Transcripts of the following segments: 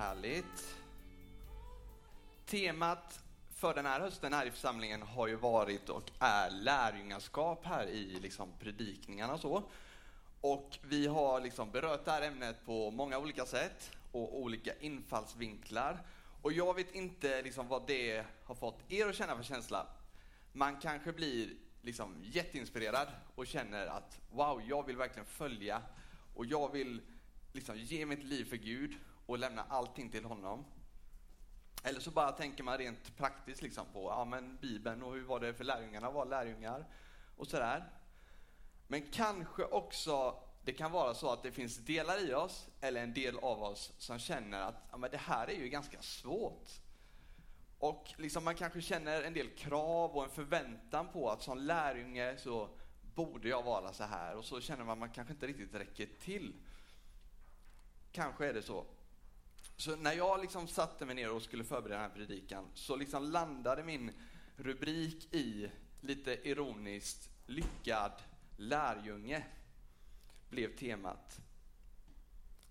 Härligt. Temat för den här hösten här i församlingen har ju varit och är lärjungaskap här i liksom predikningarna och så. Och vi har liksom berört det här ämnet på många olika sätt och olika infallsvinklar. Och jag vet inte liksom vad det har fått er att känna för känsla. Man kanske blir liksom jätteinspirerad och känner att wow, jag vill verkligen följa och jag vill liksom ge mitt liv för Gud och lämna allting till honom. Eller så bara tänker man rent praktiskt liksom på ja, men Bibeln och hur var det för lärjungarna var lärjungar och sådär. Men kanske också det kan vara så att det finns delar i oss eller en del av oss som känner att ja, men det här är ju ganska svårt. Och liksom man kanske känner en del krav och en förväntan på att som lärjunge så borde jag vara så här och så känner man att man kanske inte riktigt räcker till. Kanske är det så. Så när jag liksom satte mig ner och skulle förbereda den här predikan så liksom landade min rubrik i, lite ironiskt, lyckad lärjunge blev temat.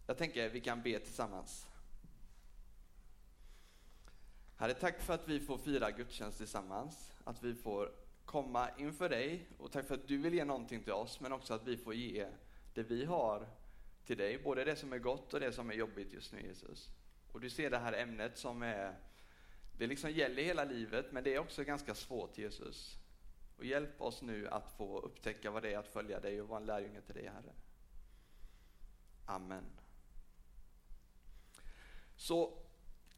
Jag tänker vi kan be tillsammans. Herre, tack för att vi får fira gudstjänst tillsammans, att vi får komma inför dig och tack för att du vill ge någonting till oss, men också att vi får ge det vi har till dig, både det som är gott och det som är jobbigt just nu Jesus. Och du ser det här ämnet som är, det liksom gäller hela livet, men det är också ganska svårt Jesus. Och hjälp oss nu att få upptäcka vad det är att följa dig och vara en lärjunge till dig Herre. Amen. Så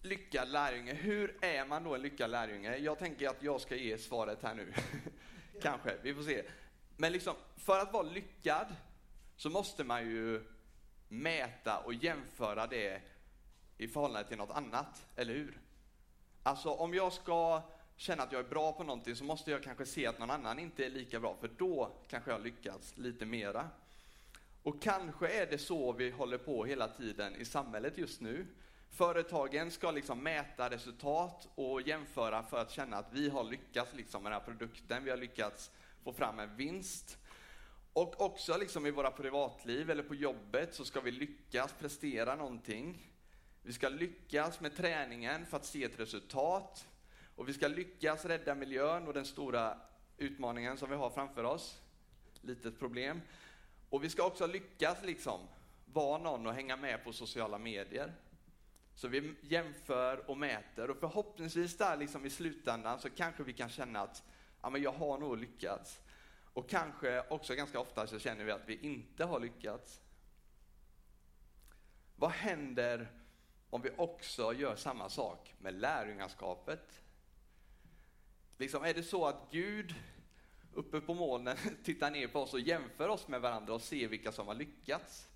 lyckad lärjunge, hur är man då en lyckad lärjunge? Jag tänker att jag ska ge svaret här nu. Kanske, vi får se. Men liksom, för att vara lyckad så måste man ju mäta och jämföra det i förhållande till något annat, eller hur? Alltså om jag ska känna att jag är bra på någonting så måste jag kanske se att någon annan inte är lika bra, för då kanske jag lyckats lite mera. Och kanske är det så vi håller på hela tiden i samhället just nu. Företagen ska liksom mäta resultat och jämföra för att känna att vi har lyckats liksom med den här produkten, vi har lyckats få fram en vinst. Och också liksom i våra privatliv eller på jobbet så ska vi lyckas prestera någonting. Vi ska lyckas med träningen för att se ett resultat. Och vi ska lyckas rädda miljön och den stora utmaningen som vi har framför oss. Litet problem. Och vi ska också lyckas liksom vara någon och hänga med på sociala medier. Så vi jämför och mäter och förhoppningsvis där liksom i slutändan så kanske vi kan känna att ja, men jag har nog lyckats. Och kanske också ganska ofta så känner vi att vi inte har lyckats. Vad händer om vi också gör samma sak med lärjungaskapet? Liksom, är det så att Gud uppe på molnen tittar ner på oss och jämför oss med varandra och ser vilka som har lyckats?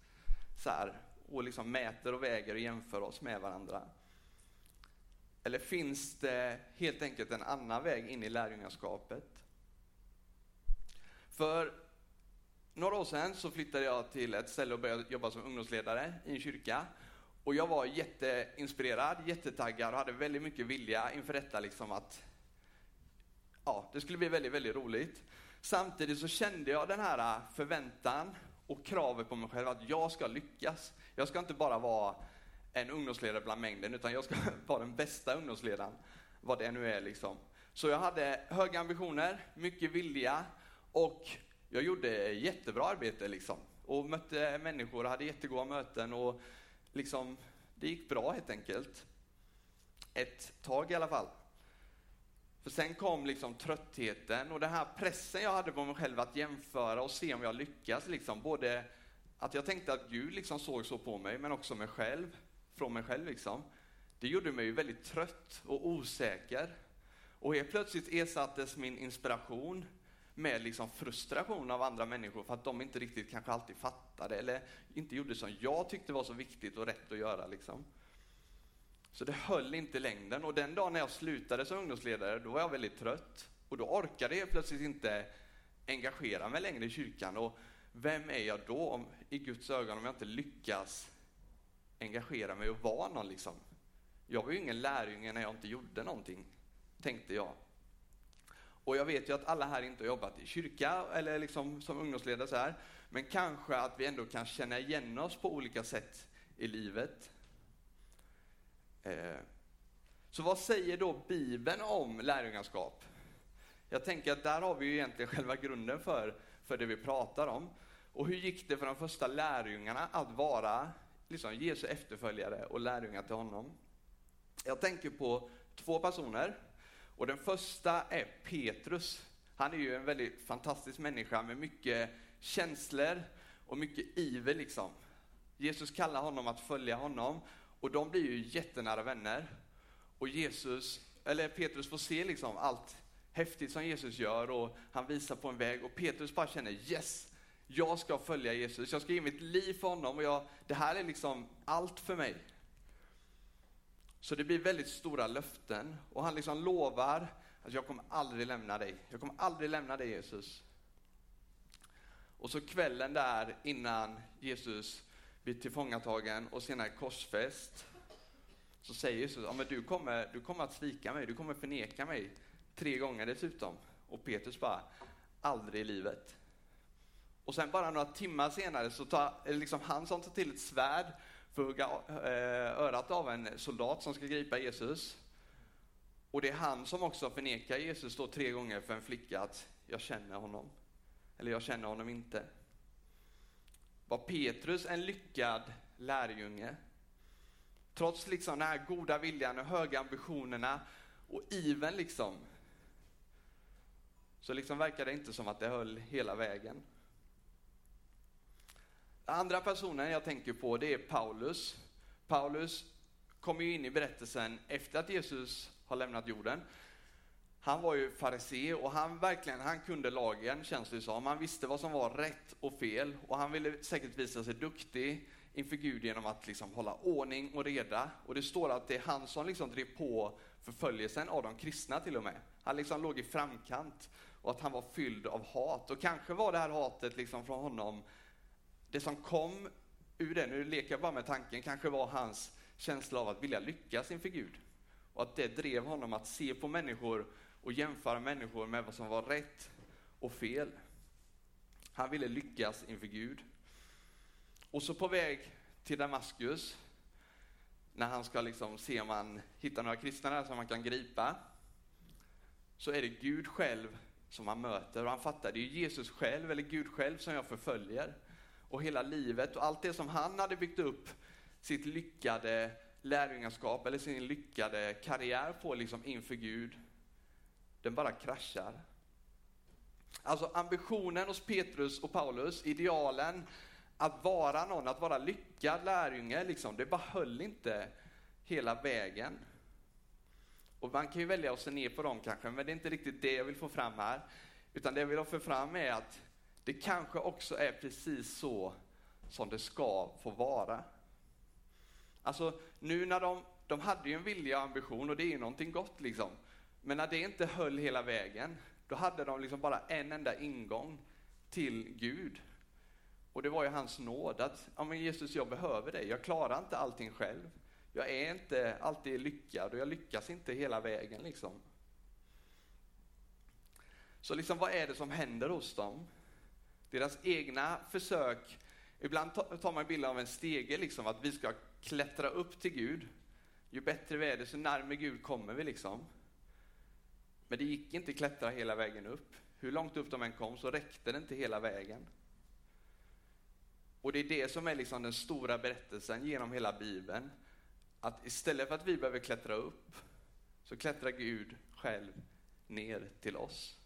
Så här, och liksom mäter och väger och jämför oss med varandra? Eller finns det helt enkelt en annan väg in i lärjungaskapet? För några år sedan så flyttade jag till ett ställe och började jobba som ungdomsledare i en kyrka. Och jag var jätteinspirerad, jättetaggad och hade väldigt mycket vilja inför detta liksom att ja, det skulle bli väldigt, väldigt roligt. Samtidigt så kände jag den här förväntan och kravet på mig själv att jag ska lyckas. Jag ska inte bara vara en ungdomsledare bland mängden, utan jag ska vara den bästa ungdomsledaren, vad det nu är liksom. Så jag hade höga ambitioner, mycket vilja och jag gjorde jättebra arbete liksom. Och mötte människor och hade jättegoda möten och liksom, det gick bra helt enkelt. Ett tag i alla fall. För sen kom liksom tröttheten och den här pressen jag hade på mig själv att jämföra och se om jag lyckas. Liksom. Både att jag tänkte att Gud liksom såg så på mig, men också mig själv, från mig själv. Liksom. Det gjorde mig väldigt trött och osäker. Och helt plötsligt ersattes min inspiration med liksom frustration av andra människor för att de inte riktigt kanske alltid fattade eller inte gjorde som jag tyckte var så viktigt och rätt att göra. Liksom. Så det höll inte längden och den dagen när jag slutade som ungdomsledare då var jag väldigt trött och då orkade jag plötsligt inte engagera mig längre i kyrkan. Och vem är jag då om, i Guds ögon om jag inte lyckas engagera mig och vara någon liksom? Jag var ju ingen lärjunge när jag inte gjorde någonting, tänkte jag. Och jag vet ju att alla här inte har jobbat i kyrka eller liksom som ungdomsledare så här, men kanske att vi ändå kan känna igen oss på olika sätt i livet. Eh, så vad säger då Bibeln om lärjungaskap? Jag tänker att där har vi ju egentligen själva grunden för, för det vi pratar om. Och hur gick det för de första lärjungarna att vara liksom, Jesu efterföljare och lärjungar till honom? Jag tänker på två personer. Och den första är Petrus. Han är ju en väldigt fantastisk människa med mycket känslor och mycket iver liksom. Jesus kallar honom att följa honom och de blir ju jättenära vänner. Och Jesus, eller Petrus får se liksom allt häftigt som Jesus gör och han visar på en väg och Petrus bara känner yes, jag ska följa Jesus, jag ska ge mitt liv för honom och jag, det här är liksom allt för mig. Så det blir väldigt stora löften och han liksom lovar att jag kommer aldrig lämna dig. Jag kommer aldrig lämna dig Jesus. Och så kvällen där innan Jesus blir tillfångatagen och senare korsfäst så säger Jesus, ja, men du, kommer, du kommer att svika mig, du kommer förneka mig tre gånger dessutom. Och Petrus bara, aldrig i livet. Och sen bara några timmar senare så tar liksom han som tar till ett svärd för att hugga eh, örat av en soldat som ska gripa Jesus. Och det är han som också förnekar Jesus då tre gånger för en flicka att jag känner honom. Eller jag känner honom inte. Var Petrus en lyckad lärjunge? Trots liksom den här goda viljan och höga ambitionerna och iven liksom. Så liksom verkar det inte som att det höll hela vägen. Andra personen jag tänker på det är Paulus. Paulus kommer ju in i berättelsen efter att Jesus har lämnat jorden. Han var ju farisé och han verkligen, han kunde lagen känns det som. Han visste vad som var rätt och fel och han ville säkert visa sig duktig inför Gud genom att liksom hålla ordning och reda. Och det står att det är han som liksom drev på förföljelsen av de kristna till och med. Han liksom låg i framkant och att han var fylld av hat. Och kanske var det här hatet liksom från honom det som kom ur det, nu leker jag bara med tanken, kanske var hans känsla av att vilja lyckas inför Gud. Och att det drev honom att se på människor och jämföra människor med vad som var rätt och fel. Han ville lyckas inför Gud. Och så på väg till Damaskus, när han ska liksom se om han hittar några kristna där som han kan gripa, så är det Gud själv som han möter och han fattar, det är Jesus själv eller Gud själv som jag förföljer och hela livet och allt det som han hade byggt upp sitt lyckade lärjungaskap eller sin lyckade karriär på liksom inför Gud, den bara kraschar. Alltså ambitionen hos Petrus och Paulus, idealen att vara någon, att vara lyckad lärjunge, liksom, det bara höll inte hela vägen. Och man kan ju välja att se ner på dem kanske, men det är inte riktigt det jag vill få fram här. Utan det jag vill få fram är att det kanske också är precis så som det ska få vara. Alltså nu när de, de hade ju en vilja och ambition och det är ju någonting gott liksom. Men när det inte höll hela vägen, då hade de liksom bara en enda ingång till Gud. Och det var ju hans nåd att, ja men Jesus jag behöver dig, jag klarar inte allting själv. Jag är inte alltid lyckad och jag lyckas inte hela vägen liksom. Så liksom vad är det som händer hos dem? Deras egna försök, ibland tar man bilden av en stege, liksom, att vi ska klättra upp till Gud. Ju bättre vi är, desto närmare Gud kommer vi. liksom. Men det gick inte att klättra hela vägen upp. Hur långt upp de än kom så räckte det inte hela vägen. Och det är det som är liksom den stora berättelsen genom hela Bibeln. Att istället för att vi behöver klättra upp, så klättrar Gud själv ner till oss.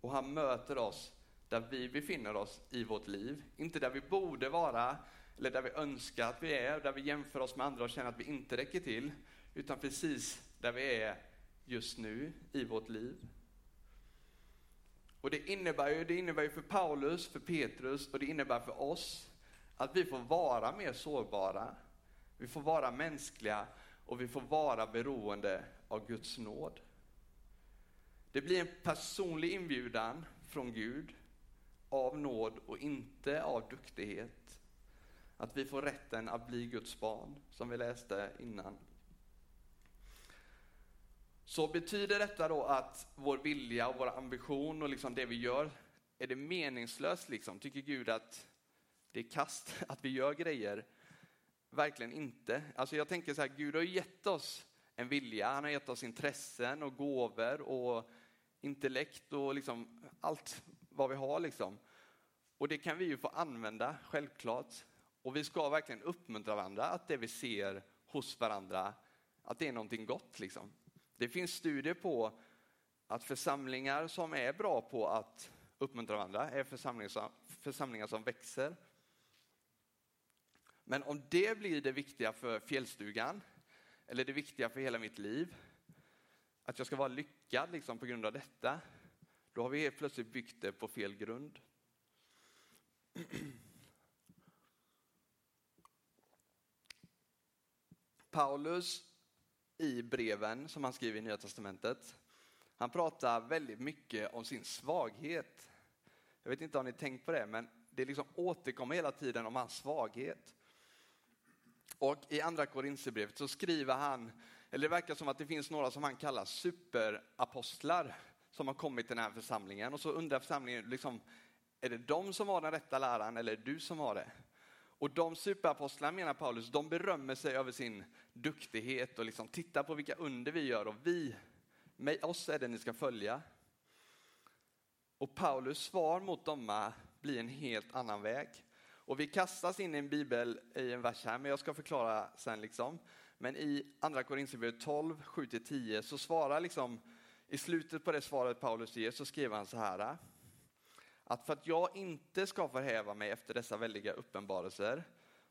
Och han möter oss där vi befinner oss i vårt liv. Inte där vi borde vara, eller där vi önskar att vi är, där vi jämför oss med andra och känner att vi inte räcker till, utan precis där vi är just nu i vårt liv. Och det innebär ju, det innebär ju för Paulus, för Petrus och det innebär för oss att vi får vara mer sårbara. Vi får vara mänskliga och vi får vara beroende av Guds nåd. Det blir en personlig inbjudan från Gud av nåd och inte av duktighet. Att vi får rätten att bli Guds barn, som vi läste innan. Så betyder detta då att vår vilja och vår ambition och liksom det vi gör, är det meningslöst liksom? Tycker Gud att det är kast att vi gör grejer? verkligen inte. Alltså jag tänker så här, Gud har gett oss en vilja, han har gett oss intressen och gåvor och intellekt och liksom allt vad vi har. Liksom. Och det kan vi ju få använda, självklart. Och vi ska verkligen uppmuntra varandra att det vi ser hos varandra, att det är någonting gott. Liksom. Det finns studier på att församlingar som är bra på att uppmuntra varandra är församlingar som, församlingar som växer. Men om det blir det viktiga för fjällstugan, eller det viktiga för hela mitt liv, att jag ska vara lyckad liksom, på grund av detta, då har vi helt plötsligt byggt det på fel grund. Paulus i breven som han skriver i Nya Testamentet, han pratar väldigt mycket om sin svaghet. Jag vet inte om ni tänkt på det, men det liksom återkommer hela tiden om hans svaghet. Och i andra Korinthierbrevet så skriver han, eller det verkar som att det finns några som han kallar superapostlar som har kommit till den här församlingen och så undrar församlingen, liksom, är det de som har den rätta läran eller är det du som har det? Och de superapostlarna menar Paulus, de berömmer sig över sin duktighet och liksom tittar på vilka under vi gör och vi, med oss är det ni ska följa. Och Paulus svar mot dem blir en helt annan väg. Och vi kastas in i en bibel i en vers här, men jag ska förklara sen. Liksom. Men i andra Korinthierbrevet 12, 7-10 så svarar liksom, i slutet på det svaret Paulus ger så skriver han så här. Att för att jag inte ska förhäva mig efter dessa väldiga uppenbarelser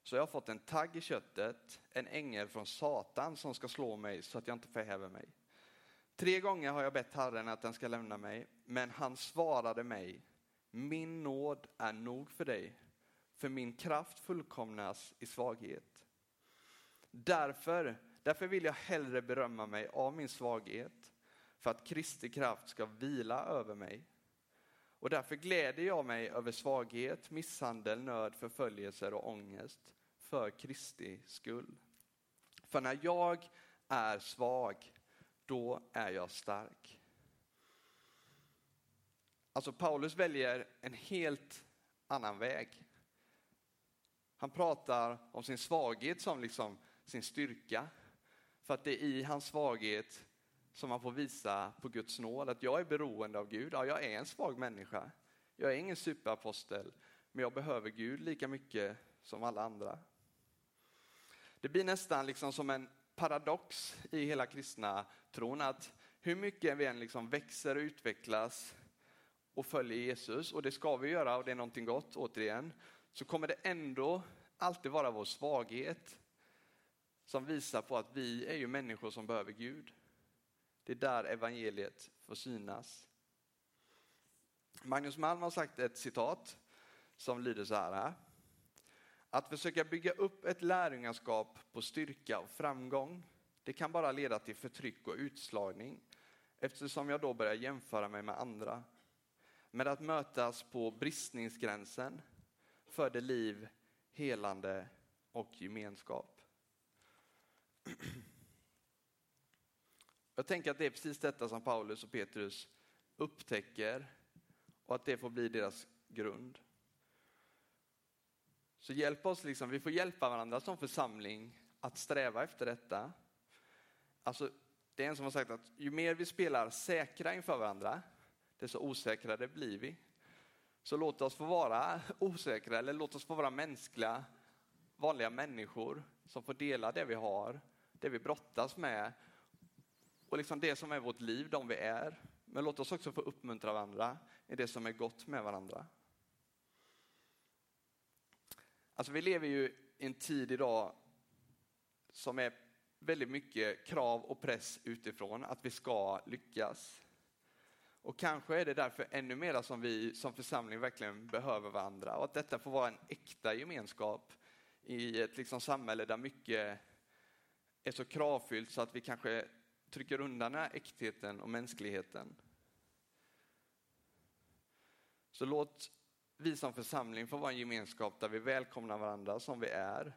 så jag har fått en tagg i köttet, en ängel från Satan som ska slå mig så att jag inte förhäver mig. Tre gånger har jag bett Herren att den ska lämna mig, men han svarade mig, min nåd är nog för dig, för min kraft fullkomnas i svaghet. Därför, därför vill jag hellre berömma mig av min svaghet, för att Kristi kraft ska vila över mig. Och därför gläder jag mig över svaghet, misshandel, nöd, förföljelser och ångest för Kristi skull. För när jag är svag, då är jag stark. Alltså Paulus väljer en helt annan väg. Han pratar om sin svaghet som liksom sin styrka. För att det är i hans svaghet som man får visa på Guds nåd att jag är beroende av Gud. Ja, jag är en svag människa. Jag är ingen superapostel, men jag behöver Gud lika mycket som alla andra. Det blir nästan liksom som en paradox i hela kristna tron att hur mycket vi än liksom växer och utvecklas och följer Jesus, och det ska vi göra och det är någonting gott återigen, så kommer det ändå alltid vara vår svaghet som visar på att vi är ju människor som behöver Gud. Det är där evangeliet får synas. Magnus Malm har sagt ett citat som lyder så här. Att försöka bygga upp ett lärjungaskap på styrka och framgång, det kan bara leda till förtryck och utslagning eftersom jag då börjar jämföra mig med andra. Med att mötas på bristningsgränsen föder liv, helande och gemenskap. Jag tänker att det är precis detta som Paulus och Petrus upptäcker och att det får bli deras grund. Så hjälp oss, liksom, vi får hjälpa varandra som församling att sträva efter detta. Alltså, det är en som har sagt att ju mer vi spelar säkra inför varandra, desto osäkrare blir vi. Så låt oss få vara osäkra, eller låt oss få vara mänskliga, vanliga människor som får dela det vi har, det vi brottas med och liksom det som är vårt liv, de vi är. Men låt oss också få uppmuntra varandra i det som är gott med varandra. Alltså vi lever ju i en tid idag som är väldigt mycket krav och press utifrån att vi ska lyckas. Och kanske är det därför ännu mera som vi som församling verkligen behöver varandra och att detta får vara en äkta gemenskap i ett liksom samhälle där mycket är så kravfyllt så att vi kanske trycker undan den här äktheten och mänskligheten. Så låt vi som församling få vara en gemenskap där vi välkomnar varandra som vi är,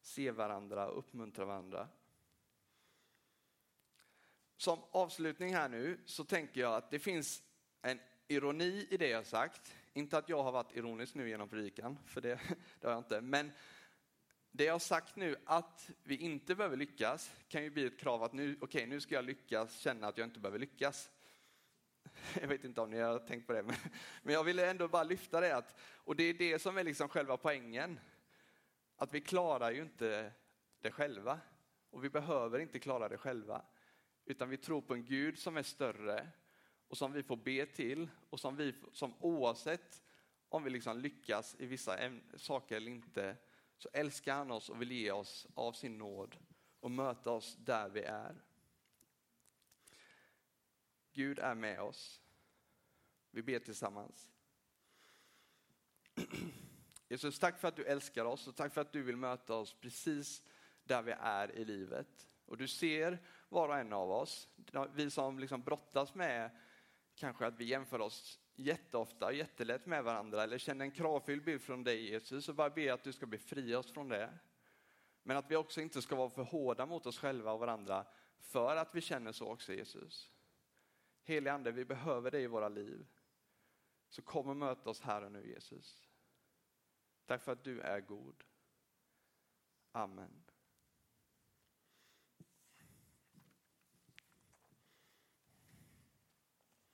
ser varandra och uppmuntrar varandra. Som avslutning här nu så tänker jag att det finns en ironi i det jag sagt. Inte att jag har varit ironisk nu genom predikan, för det, det har jag inte. Men det jag har sagt nu att vi inte behöver lyckas kan ju bli ett krav att nu, okay, nu ska jag lyckas känna att jag inte behöver lyckas. Jag vet inte om ni har tänkt på det, men, men jag ville ändå bara lyfta det. Att, och det är det som är liksom själva poängen. Att vi klarar ju inte det själva. Och vi behöver inte klara det själva. Utan vi tror på en Gud som är större och som vi får be till och som vi som oavsett om vi liksom lyckas i vissa saker eller inte så älskar han oss och vill ge oss av sin nåd och möta oss där vi är. Gud är med oss. Vi ber tillsammans. Jesus, tack för att du älskar oss och tack för att du vill möta oss precis där vi är i livet. Och du ser var och en av oss, vi som liksom brottas med kanske att vi jämför oss jätteofta, jättelätt med varandra eller känner en kravfylld bild från dig Jesus och bara ber att du ska befria oss från det. Men att vi också inte ska vara för hårda mot oss själva och varandra för att vi känner så också Jesus. Helige Ande, vi behöver dig i våra liv. Så kom och möt oss här och nu Jesus. Tack för att du är god. Amen.